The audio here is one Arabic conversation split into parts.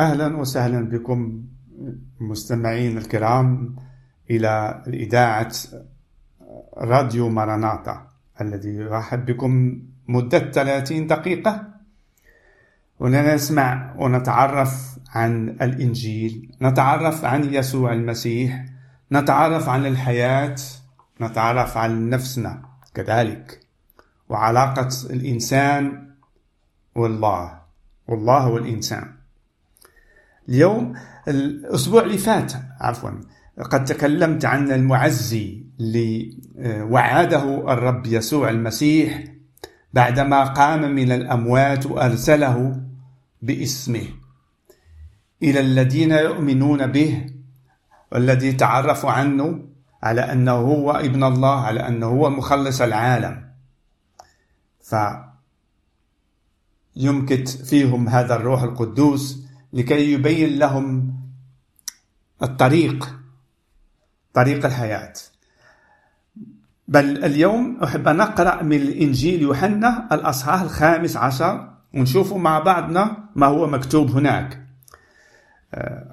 أهلا وسهلا بكم مستمعين الكرام إلى إذاعة راديو ماراناتا الذي يرحب بكم مدة 30 دقيقة. ونسمع ونتعرف عن الإنجيل نتعرف عن يسوع المسيح نتعرف عن الحياة نتعرف عن نفسنا كذلك. وعلاقة الإنسان والله والله والإنسان. اليوم الأسبوع اللي فات عفوا قد تكلمت عن المعزي اللي وعده الرب يسوع المسيح بعدما قام من الأموات وأرسله باسمه. إلى الذين يؤمنون به والذي تعرفوا عنه على أنه هو ابن الله على أنه هو مخلص العالم. ف يمكث فيهم هذا الروح القدوس لكي يبين لهم الطريق طريق الحياة. بل اليوم أحب أن نقرأ من الإنجيل يوحنا الأصحاح الخامس عشر ونشوف مع بعضنا ما هو مكتوب هناك.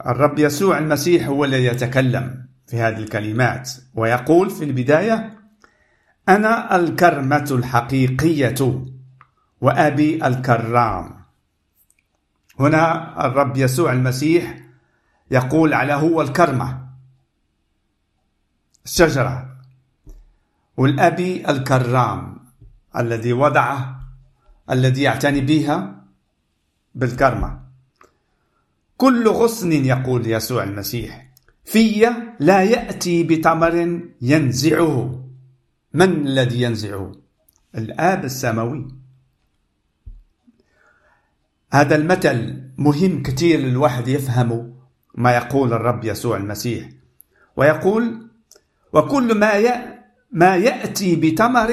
الرب يسوع المسيح هو الذي يتكلم في هذه الكلمات ويقول في البداية أنا الكرمة الحقيقية وأبي الكرام. هنا الرب يسوع المسيح يقول على هو الكرمة الشجرة والأبي الكرام الذي وضعه الذي يعتني بها بالكرمة. كل غصن يقول يسوع المسيح في لا يأتي بتمر ينزعه. من الذي ينزعه؟ الآب السماوي. هذا المثل مهم كثير للواحد يفهم ما يقول الرب يسوع المسيح. ويقول وكل ما ما يأتي بتمر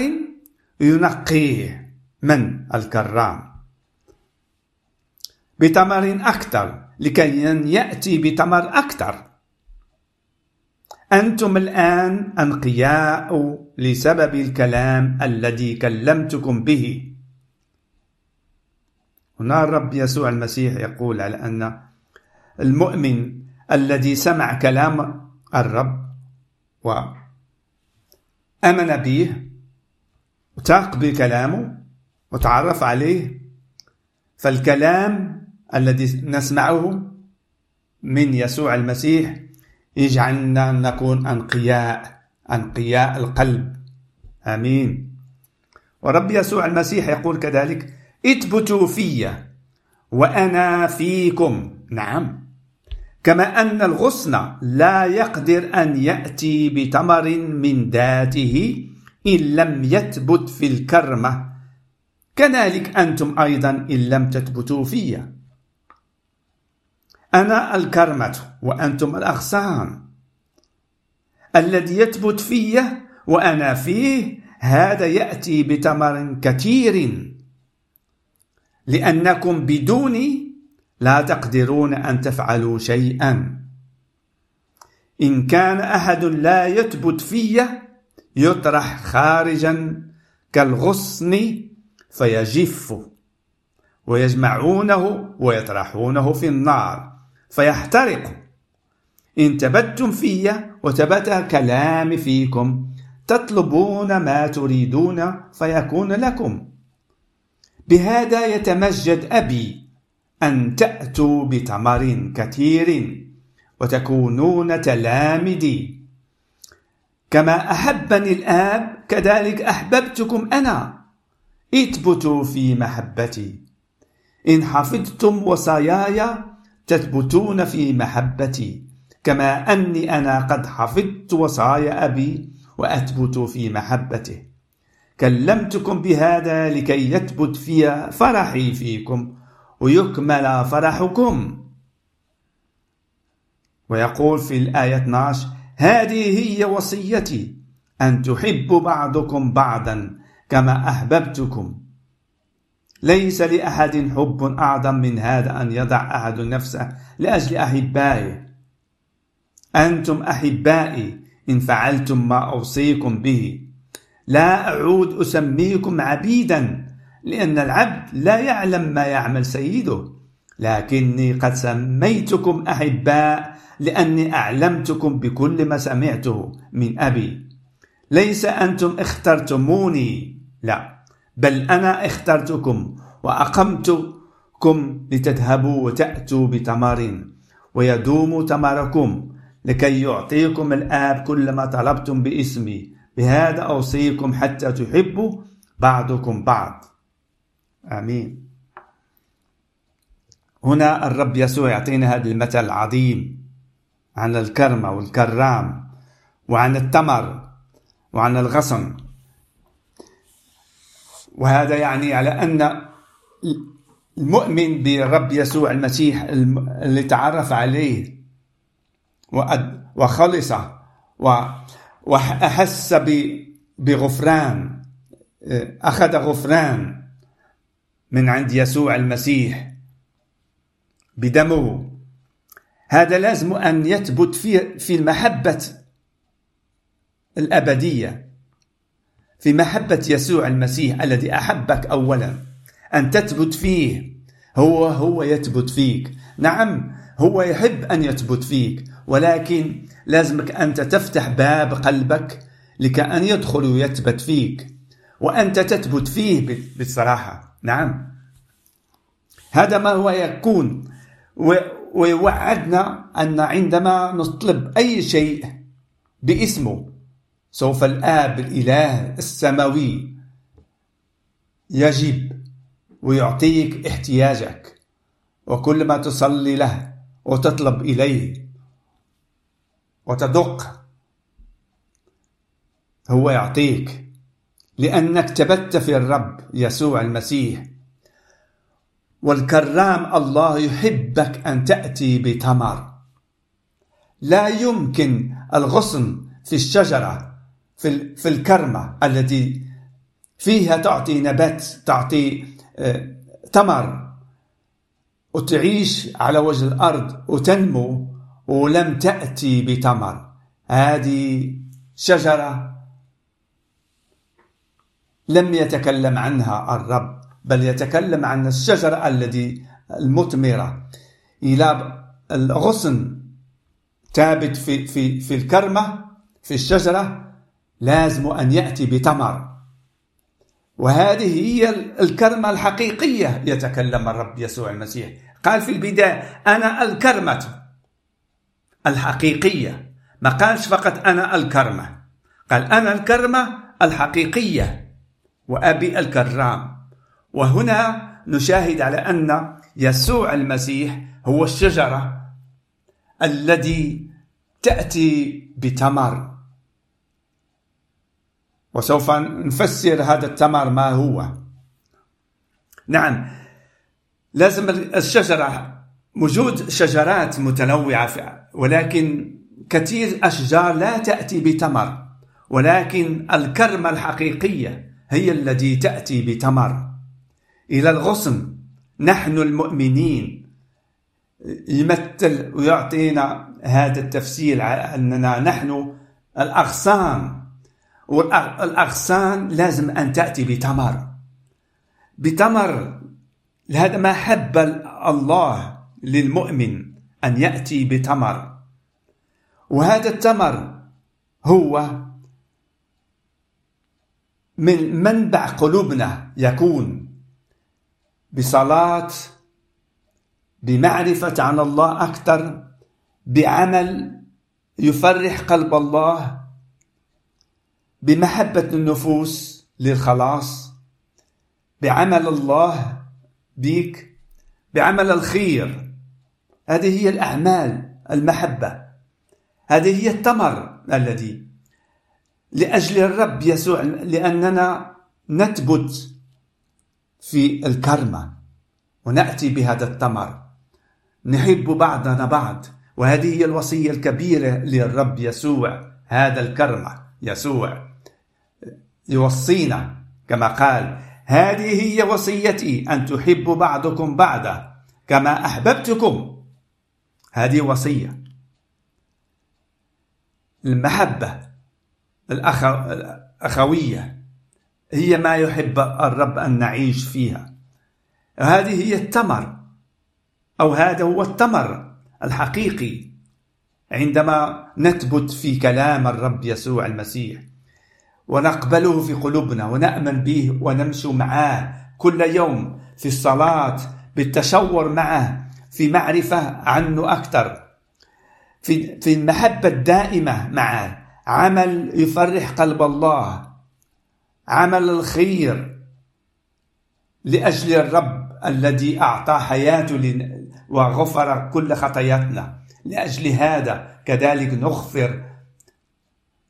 ينقيه من الكرام. بتمر أكثر لكي يأتي بتمر أكثر. أنتم الآن أنقياء لسبب الكلام الذي كلمتكم به. هنا الرب يسوع المسيح يقول على أن المؤمن الذي سمع كلام الرب وأمن به وتاق بكلامه وتعرف عليه فالكلام الذي نسمعه من يسوع المسيح يجعلنا نكون أنقياء أنقياء القلب. آمين. ورب يسوع المسيح يقول كذلك اثبتوا في وأنا فيكم. نعم. كما أن الغصن لا يقدر أن يأتي بتمر من ذاته إن لم يثبت في الكرمة. كذلك أنتم أيضا إن لم تثبتوا في. أنا الكرمة وأنتم الأغصان. الذي يثبت في وأنا فيه هذا يأتي بتمر كثير. لأنكم بدوني لا تقدرون أن تفعلوا شيئا. إن كان أحد لا يثبت في يطرح خارجا كالغصن فيجف ويجمعونه ويطرحونه في النار فيحترق. إن تبتم في وتبت كلام فيكم تطلبون ما تريدون فيكون لكم. بهذا يتمجد أبي أن تأتوا بتمر كثير وتكونون تلامدي. كما أحبني الآب كذلك أحببتكم أنا. اثبتوا في محبتي. إن حفظتم وصاياي تثبتون في محبتي. كما أني أنا قد حفظت وصايا أبي وأثبت في محبته. كلمتكم بهذا لكي يثبت في فرحي فيكم ويكمل فرحكم. ويقول في الآية 12 هذه هي وصيتي أن تحبوا بعضكم بعضا كما أحببتكم. ليس لأحد حب أعظم من هذا أن يضع أحد نفسه لأجل أحبائه. أنتم أحبائي إن فعلتم ما أوصيكم به. لا أعود أسميكم عبيدا لأن العبد لا يعلم ما يعمل سيده. لكني قد سميتكم أحباء لأني أعلمتكم بكل ما سمعته من أبي. ليس أنتم اخترتموني لا بل أنا اخترتكم وأقمتكم لتذهبوا وتأتوا بتمر ويدوم تمركم لكي يعطيكم الآب كل ما طلبتم باسمي. بهذا أوصيكم حتى تحبوا بعضكم بعض. آمين. هنا الرب يسوع يعطينا هذا المثل العظيم عن الكرمة والكرام وعن التمر وعن الغصن. وهذا يعني على أن المؤمن بالرب يسوع المسيح اللي تعرف عليه وخلص وأحس بغفران أخذ غفران من عند يسوع المسيح بدمه. هذا لازم أن يثبت في في المحبة الأبدية في محبة يسوع المسيح الذي أحبك أولا أن تثبت فيه. هو هو يثبت فيك. نعم هو يحب أن يثبت فيك. ولكن لازمك أنت تفتح باب قلبك لكأن يدخل ويثبت فيك وأنت تثبت فيه بصراحة. نعم. هذا ما هو يكون. ويوعدنا أن عندما نطلب أي شيء باسمه سوف الآب الإله السماوي يجب ويعطيك احتياجك وكل ما تصلي له وتطلب إليه وتدق. هو يعطيك لأنك ثبت في الرب يسوع المسيح. والكرام الله يحبك أن تأتي بتمر. لا يمكن الغصن في الشجرة في, في الكرمة التي فيها تعطي نبات تعطي آه، تمر. وتعيش على وجه الأرض وتنمو. ولم تأتي بتمر. هذه شجرة لم يتكلم عنها الرب بل يتكلم عن الشجرة التي المثمرة. إلى الغصن ثابت في في في الكرمة في الشجرة لازم أن يأتي بتمر. وهذه هي الكرمة الحقيقية يتكلم الرب يسوع المسيح. قال في البداية أنا الكرمة. الحقيقية. ما قالش فقط أنا الكرمة. قال أنا الكرمة الحقيقية. وأبي الكرام. وهنا نشاهد على أن يسوع المسيح هو الشجرة الذي تأتي بتمر. وسوف نفسر هذا التمر ما هو. نعم لازم الشجرة وجود شجرات متنوعة ولكن كثير أشجار لا تأتي بتمر ولكن الكرمة الحقيقية هي التي تأتي بتمر. إلى الغصن نحن المؤمنين. يمثل ويعطينا هذا التفسير على أننا نحن الأغصان والأغصان لازم أن تأتي بتمر. بتمر هذا ما حب الله للمؤمن أن يأتي بتمر. وهذا التمر هو من منبع قلوبنا يكون بصلاة بمعرفة عن الله أكثر بعمل يفرح قلب الله بمحبة النفوس للخلاص بعمل الله بك بعمل الخير. هذه هي الأعمال المحبة. هذه هي التمر الذي لأجل الرب يسوع لأننا نثبت في الكرمة ونأتي بهذا التمر. نحب بعضنا بعض وهذه هي الوصية الكبيرة للرب يسوع هذا الكرمة يسوع. يوصينا كما قال هذه هي وصيتي أن تحبوا بعضكم بعضا كما أحببتكم. هذه وصية. المحبة الأخوية هي ما يحب الرب أن نعيش فيها. هذه هي التمر أو هذا هو التمر الحقيقي. عندما نثبت في كلام الرب يسوع المسيح ونقبله في قلوبنا ونأمن به ونمشي معه كل يوم في الصلاة بالتشور معه في معرفة عنه أكثر. في في المحبة الدائمة معه. عمل يفرح قلب الله. عمل الخير لأجل الرب الذي أعطى حياته وغفر كل خطاياتنا. لأجل هذا كذلك نغفر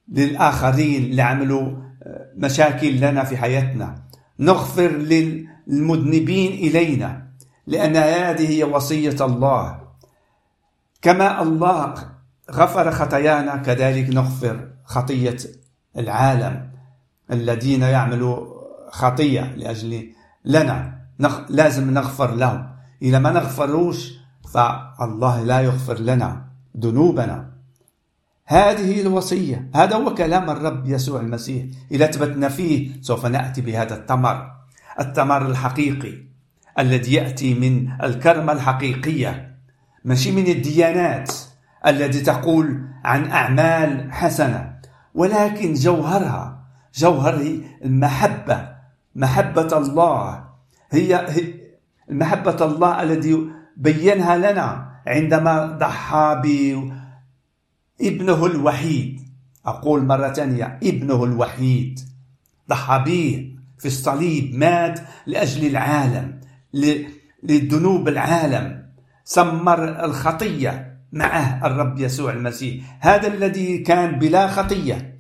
للآخرين اللي عملوا آه، مشاكل لنا في حياتنا. نغفر للمذنبين إلينا لأن هذه هي وصية الله. كما الله غفر خطايانا كذلك نغفر خطية العالم الذين يعملوا خطية لأجل لنا. نخ... لازم نغفر لهم. إذا ما نغفروش فالله لا يغفر لنا ذنوبنا. هذه الوصية هذا هو كلام الرب يسوع المسيح. إذا ثبتنا فيه سوف نأتي بهذا التمر. التمر الحقيقي الذي يأتي من الكرمة الحقيقية. ماشي من الديانات التي تقول عن أعمال حسنة ولكن جوهرها جوهر المحبة محبة الله. هي محبة الله الذي بينها لنا عندما ضحى بابنه الوحيد. أقول مرة ثانية ابنه الوحيد. ضحى به في الصليب مات لأجل العالم لذنوب العالم. سمر الخطية معه الرب يسوع المسيح. هذا الذي كان بلا خطية.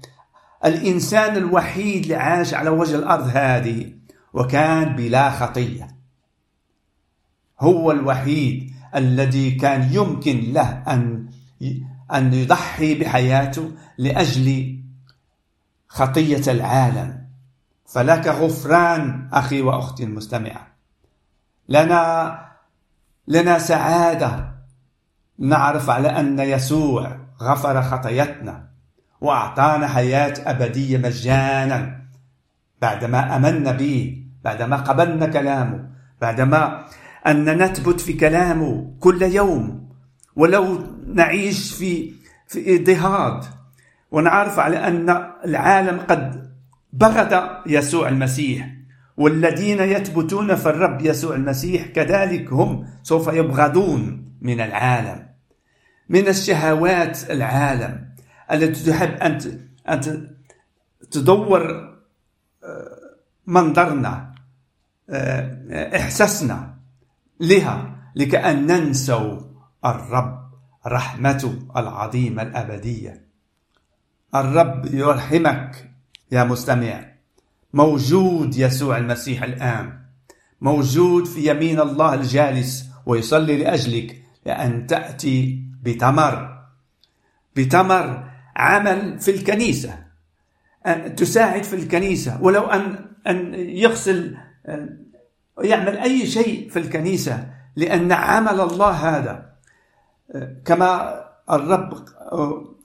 الإنسان الوحيد اللي عاش على وجه الأرض هذه وكان بلا خطية. هو الوحيد الذي كان يمكن له أن أن يضحي بحياته لأجل خطية العالم. فلك غفران أخي وأختي المستمعة. لنا لنا سعادة. نعرف على أن يسوع غفر خطيتنا وأعطانا حياة أبدية مجانا. بعدما أمنا به بعدما قبلنا كلامه بعدما أن نثبت في كلامه كل يوم ولو نعيش في في اضطهاد. ونعرف على أن العالم قد بغض يسوع المسيح. والذين يثبتون في الرب يسوع المسيح كذلك هم سوف يبغضون من العالم من الشهوات العالم التي تحب أن أن تدور آه، منظرنا آه، إحساسنا لها لكأن ننسوا الرب رحمته العظيمة الأبدية. الرب يرحمك يا مستمع. موجود يسوع المسيح الآن. موجود في يمين الله الجالس ويصلي لأجلك لأن تأتي بتمر. بتمر عمل في الكنيسة. أن تساعد في الكنيسة. ولو أن أن يغسل يعمل أي شيء في الكنيسة لأن عمل الله هذا. كما الرب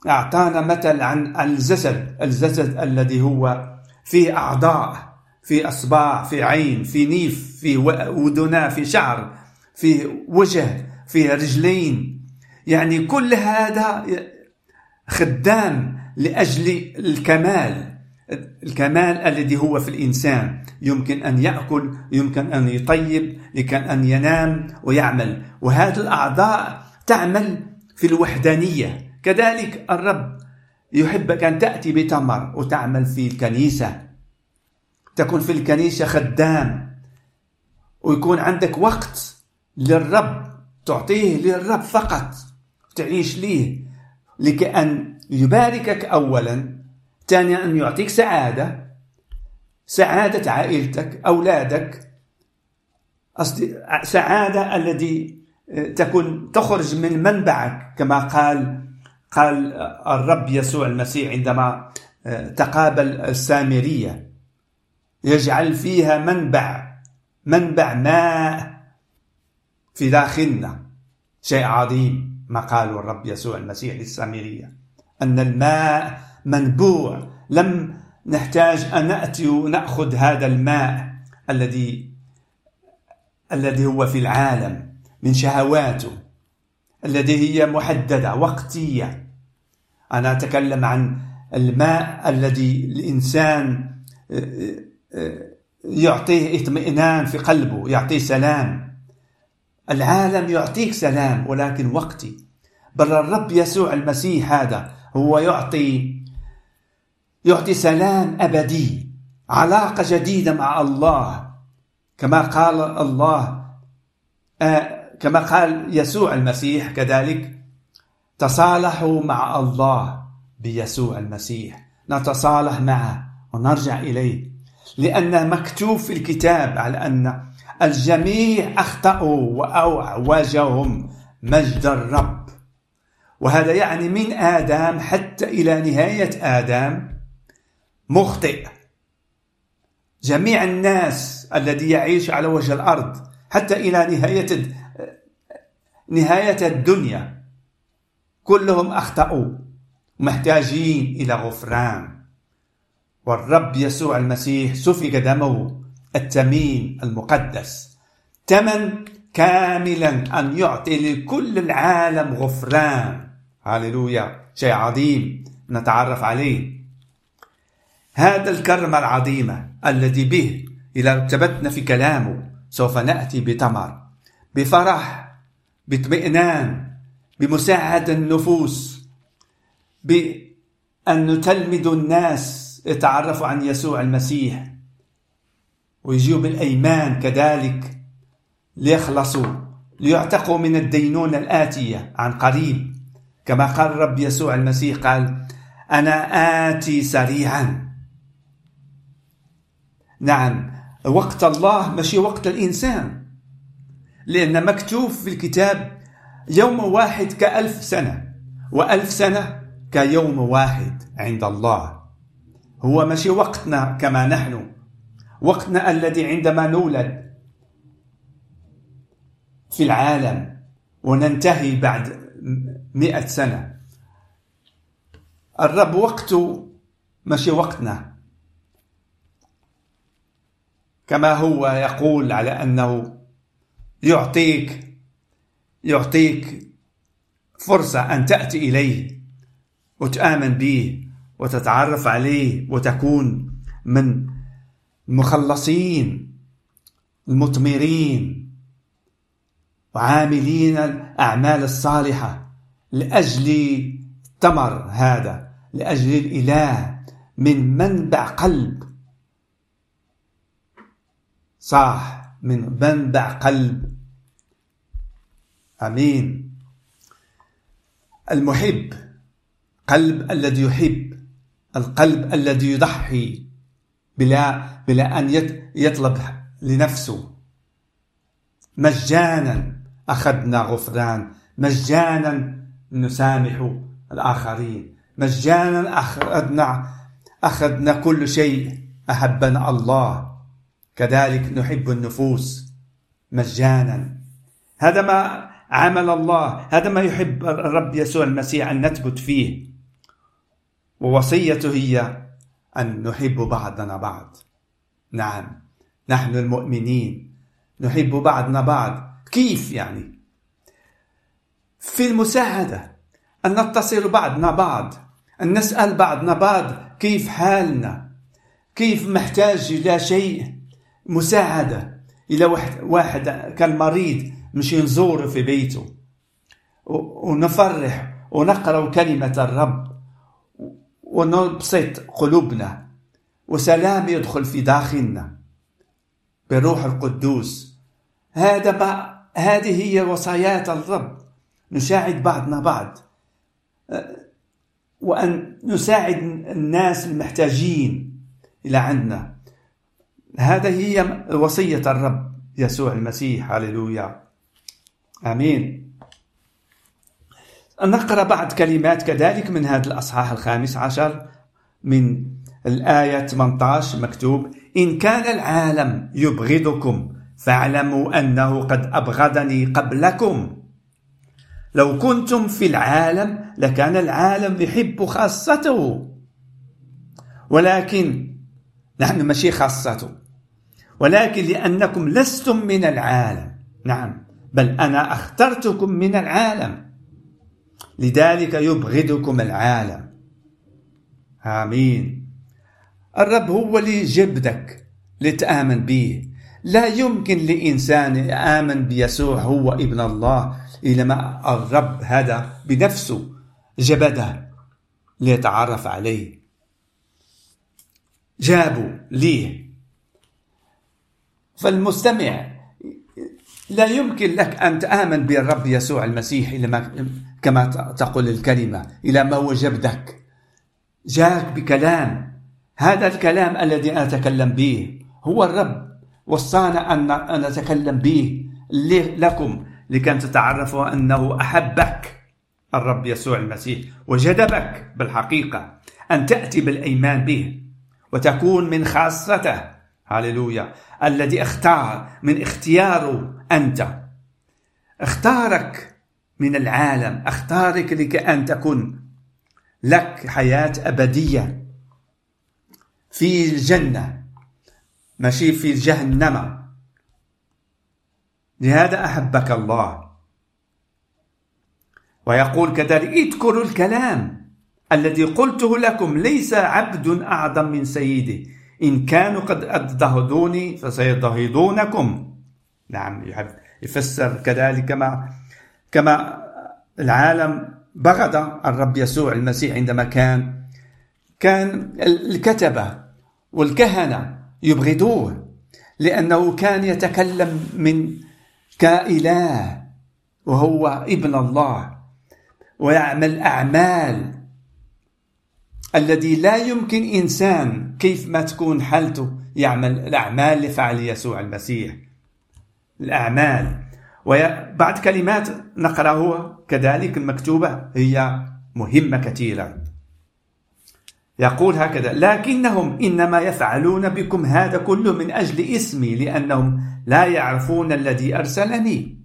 أعطانا مثل عن الجسد. الجسد الذي هو فيه أعضاء في أصبع في عين في نيف في أذناء في شعر في وجه في رجلين. يعني كل هذا خدام لأجل الكمال الكمال الذي هو في الإنسان. يمكن أن يأكل يمكن أن يطيب يمكن أن ينام ويعمل. وهذه الأعضاء تعمل في الوحدانية. كذلك الرب يحبك أن تأتي بتمر وتعمل في الكنيسة. تكون في الكنيسة خدام. ويكون عندك وقت للرب. تعطيه للرب فقط. تعيش ليه. لكأن يباركك أولا. ثانيا أن يعطيك سعادة. سعادة عائلتك أولادك. سعادة الذي تكون تخرج من منبعك. كما قال قال الرب يسوع المسيح عندما تقابل السامرية يجعل فيها منبع منبع ماء في داخلنا. شيء عظيم ما قاله الرب يسوع المسيح للسامرية. أن الماء منبوع. لم نحتاج أن نأتي ونأخذ هذا الماء الذي الذي هو في العالم من شهواته. التي هي محددة وقتية. أنا أتكلم عن الماء الذي الإنسان آه، آه، يعطيه اطمئنان في قلبه يعطيه سلام. العالم يعطيك سلام ولكن وقتي. بل الرب يسوع المسيح هذا هو يعطي يعطي سلام أبدي علاقة جديدة مع الله. كما قال الله آه كما قال يسوع المسيح كذلك تصالحوا مع الله بيسوع المسيح. نتصالح معه ونرجع إليه لأن مكتوب في الكتاب على أن الجميع أخطأوا وأعوجهم مجد الرب. وهذا يعني من آدم حتى إلى نهاية آدم مخطئ. جميع الناس الذي يعيش على وجه الأرض حتى إلى نهاية نهاية الدنيا. كلهم أخطأوا. محتاجين إلى غفران. والرب يسوع المسيح سفك دمه التمين المقدس. ثمن كاملا أن يعطي لكل العالم غفران. هللويا. شيء عظيم نتعرف عليه. هذا الكرم العظيم الذي به إذا ارتبطنا في كلامه سوف نأتي بثمر بفرح باطمئنان بمساعدة النفوس بأن نتلمذ الناس يتعرفوا عن يسوع المسيح. ويجيوا بالأيمان كذلك ليخلصوا ليعتقوا من الدينونة الآتية عن قريب. كما قال الرب يسوع المسيح قال أنا آتي سريعا. نعم وقت الله ماشي وقت الإنسان. لأن مكتوب في الكتاب يوم واحد كألف سنة وألف سنة كيوم واحد عند الله. هو ماشي وقتنا كما نحن وقتنا الذي عندما نولد في العالم وننتهي بعد مئة سنة. الرب وقته ماشي وقتنا. كما هو يقول على أنه يعطيك يعطيك فرصة أن تأتي إليه وتآمن به وتتعرف عليه وتكون من المخلصين المثمرين وعاملين الأعمال الصالحة لأجل الثمر هذا لأجل الإله من منبع قلب. صاح من منبع قلب. آمين. المحب قلب الذي يحب القلب الذي يضحي بلا بلا أن يطلب لنفسه. مجانا أخذنا غفران مجانا نسامح الآخرين مجانا أخذنا أخذنا كل شيء أحبنا الله. كذلك نحب النفوس مجانا. هذا ما عمل الله. هذا ما يحب الرب يسوع المسيح أن نثبت فيه. ووصيته هي أن نحب بعضنا بعض. نعم. نحن المؤمنين. نحب بعضنا بعض. كيف يعني؟ في المساعدة. أن نتصل بعضنا بعض. أن نسأل بعضنا بعض. كيف حالنا؟ كيف محتاج إلى شيء؟ مساعدة. إلى واحد, كان مريض. مشي نزوره في بيته. ونفرح ونقرأ كلمة الرب. ونبسط قلوبنا. وسلام يدخل في داخلنا. بالروح القدوس. هذا هذه هي وصايات الرب. نساعد بعضنا بعض. وأن نساعد الناس المحتاجين إلى عندنا. هذا هي وصية الرب يسوع المسيح. هللويا. آمين. نقرأ بعض كلمات كذلك من هذا الأصحاح الخامس عشر من الآية 18 مكتوب إن كان العالم يبغضكم فاعلموا أنه قد أبغضني قبلكم. لو كنتم في العالم لكان العالم يحب خاصته. ولكن نحن ماشي خاصته. ولكن لأنكم لستم من العالم. نعم. بل أنا أخترتكم من العالم. لذلك يبغضكم العالم. آمين. الرب هو اللي جبدك لتآمن به لا يمكن لإنسان يآمن بيسوع هو ابن الله إلى ما الرب هذا بنفسه جبده ليتعرف عليه. جابوا ليه فالمستمع لا يمكن لك أن تآمن بالرب يسوع المسيح إلى ما كما تقول الكلمة إلى ما وجبدك جاءك بكلام. هذا الكلام الذي أنا أتكلم به هو الرب وصانا أن نتكلم به لكم لكي تتعرفوا أنه أحبك الرب يسوع المسيح وجذبك بالحقيقة أن تأتي بالإيمان به وتكون من خاصته هللويا الذي اختار من اختياره أنت. اختارك من العالم. اختارك لكي أن تكون لك حياة أبدية. في الجنة. ماشي في جهنم. لهذا أحبك الله. ويقول كذلك اذكروا الكلام الذي قلته لكم. ليس عبد أعظم من سيده إن كانوا قد اضطهدوني فسيضطهدونكم نعم يفسر كذلك كما كما العالم بغض الرب يسوع المسيح عندما كان كان الكتبة والكهنة يبغضوه لأنه كان يتكلم من كإله وهو ابن الله ويعمل أعمال الذي لا يمكن إنسان كيف ما تكون حالته يعمل الأعمال اللي فعل يسوع المسيح. الأعمال. وبعد كلمات نقرأها كذلك المكتوبة هي مهمة كثيرا يقول هكذا لكنهم إنما يفعلون بكم هذا كله من أجل اسمي لأنهم لا يعرفون الذي أرسلني.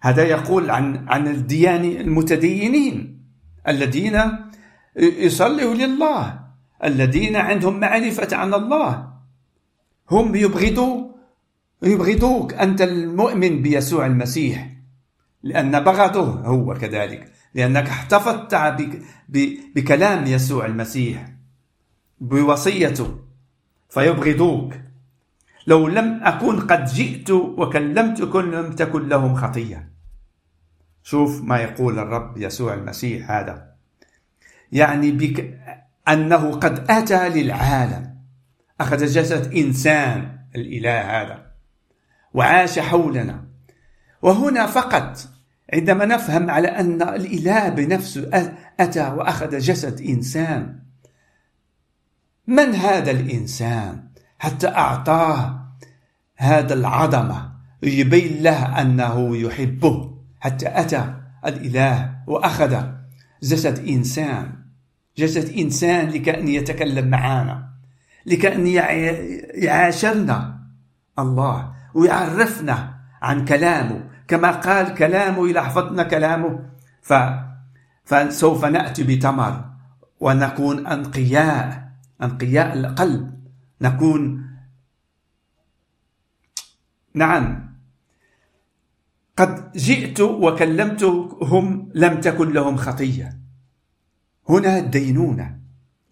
هذا يقول عن عن الديان المتدينين الذين يصلوا لله الذين عندهم معرفة عن الله. هم يبغضوا يبغضوك أنت المؤمن بيسوع المسيح لأن بغضه هو كذلك لأنك احتفظت بكلام يسوع المسيح بوصيته فيبغضوك. لو لم أكن قد جئت وكلمتكم لم تكن لهم خطية. شوف ما يقول الرب يسوع المسيح هذا. يعني بك أنه قد أتى للعالم. أخذ جسد إنسان الإله هذا. وعاش حولنا. وهنا فقط عندما نفهم على أن الإله بنفسه أتى وأخذ جسد إنسان من هذا الإنسان حتى أعطاه هذا العظمة يبين له أنه يحبه؟ حتى أتى الإله وأخذ جسد إنسان. جسد إنسان لكأن يتكلم معنا لكأن يعاشرنا. الله ويعرفنا عن كلامه. كما قال كلامه إذا حفظنا كلامه. ف فسوف نأتي بتمر ونكون أنقياء أنقياء القلب. نكون نعم. قد جئت وكلمتهم لم تكن لهم خطية. هنا الدينونة.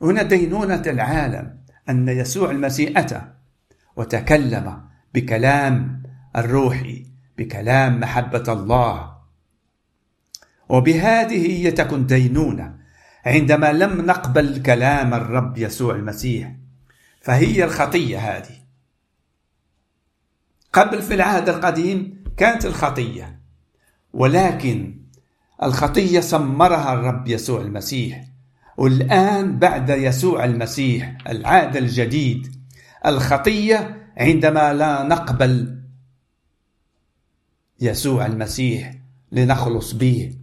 هنا دينونة العالم أن يسوع المسيح أتى وتكلم بكلام الروحي بكلام محبة الله. وبهذه هي تكن دينونة عندما لم نقبل كلام الرب يسوع المسيح فهي الخطية هذه. قبل في العهد القديم كانت الخطية ولكن الخطية سمرها الرب يسوع المسيح. والآن بعد يسوع المسيح العهد الجديد الخطية عندما لا نقبل يسوع المسيح لنخلص به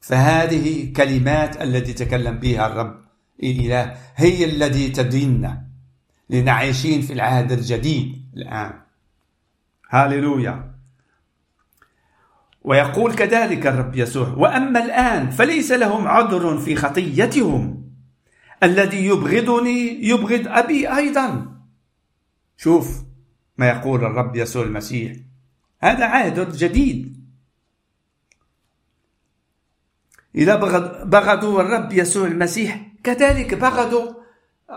فهذه كلمات التي تكلم بها الرب الإله هي التي تديننا لنعيشين في العهد الجديد الآن. هاليلويا. ويقول كذلك الرب يسوع وأما الآن فليس لهم عذر في خطيتهم. الذي يبغضني يبغض أبي أيضا. شوف ما يقول الرب يسوع المسيح. هذا عهد جديد. إذا بغضوا الرب يسوع المسيح كذلك بغضوا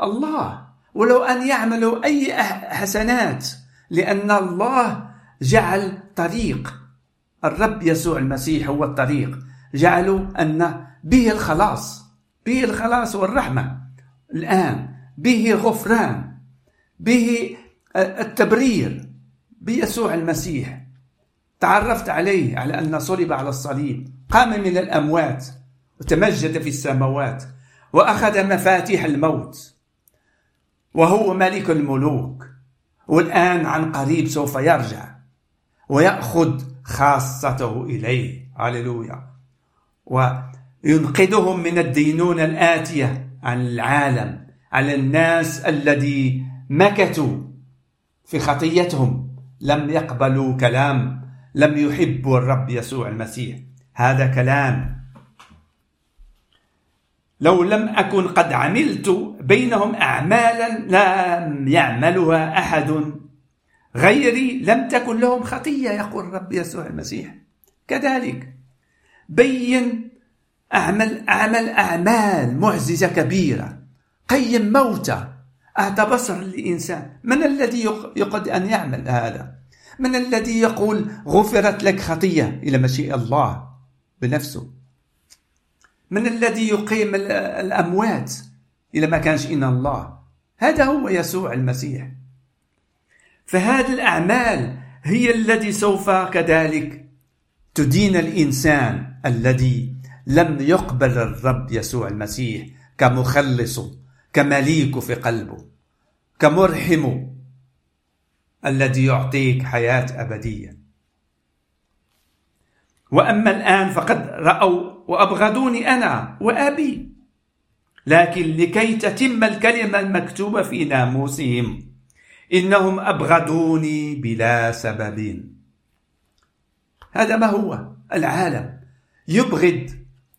الله. ولو أن يعملوا أي حسنات لأن الله جعل طريق. الرب يسوع المسيح هو الطريق. جعلوا أن به الخلاص. به الخلاص والرحمة. الآن به غفران. به التبرير بيسوع المسيح. تعرفت عليه على أن صلب على الصليب. قام من الأموات وتمجد في السماوات وأخذ مفاتيح الموت. وهو ملك الملوك والآن عن قريب سوف يرجع ويأخذ خاصته إليه. هللويا. وينقذهم من الدينونة الآتية عن العالم على الناس الذي مكثوا في خطيتهم. لم يقبلوا كلام. لم يحبوا الرب يسوع المسيح. هذا كلام. لو لم أكن قد عملت بينهم أعمالا لم يعملها أحد. غيري لم تكن لهم خطية يقول الرب يسوع المسيح. كذلك بين أعمل أعمل أعمال معززة كبيرة. قيم موتى. أعطى بصر للإنسان؟ من الذي يقد أن يعمل هذا؟ من الذي يقول غفرت لك خطية إلى مشيئة الله بنفسه؟ من الذي يقيم الأموات إذا ما كانش إن الله؟ هذا هو يسوع المسيح. فهذه الأعمال هي التي سوف كذلك تدين الإنسان الذي لم يقبل الرب يسوع المسيح كمخلص كمليك في قلبه كمرحم الذي يعطيك حياة أبدية. وأما الآن فقد رأوا وأبغضوني أنا وأبي لكن لكي تتم الكلمة المكتوبة في ناموسهم إنهم أبغضوني بلا سبب. هذا ما هو؟ العالم. يبغض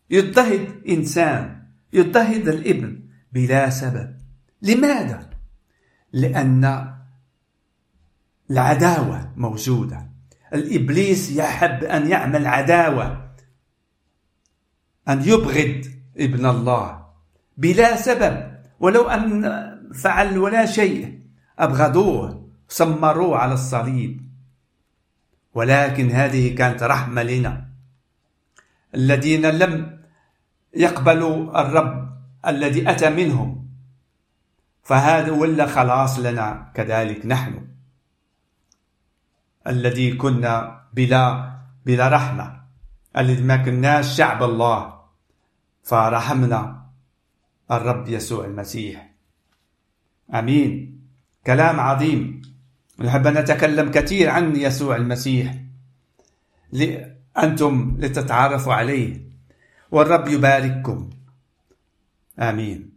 يضطهد إنسان يضطهد الابن. بلا سبب. لماذا؟ لأن العداوة موجودة. الإبليس يحب أن يعمل عداوة أن يبغض ابن الله بلا سبب. ولو أن فعل ولا شيء أبغضوه سمروه على الصليب. ولكن هذه كانت رحمة لنا. الذين لم يقبلوا الرب الذي أتى منهم. فهذا ولا خلاص لنا كذلك نحن. الذي كنا بلا بلا رحمة. الذي ما كناش شعب الله. فرحمنا الرب يسوع المسيح. آمين. كلام عظيم. نحب أن نتكلم كثير عن يسوع المسيح. أنتم لتتعرفوا عليه. والرب يبارككم. آمين.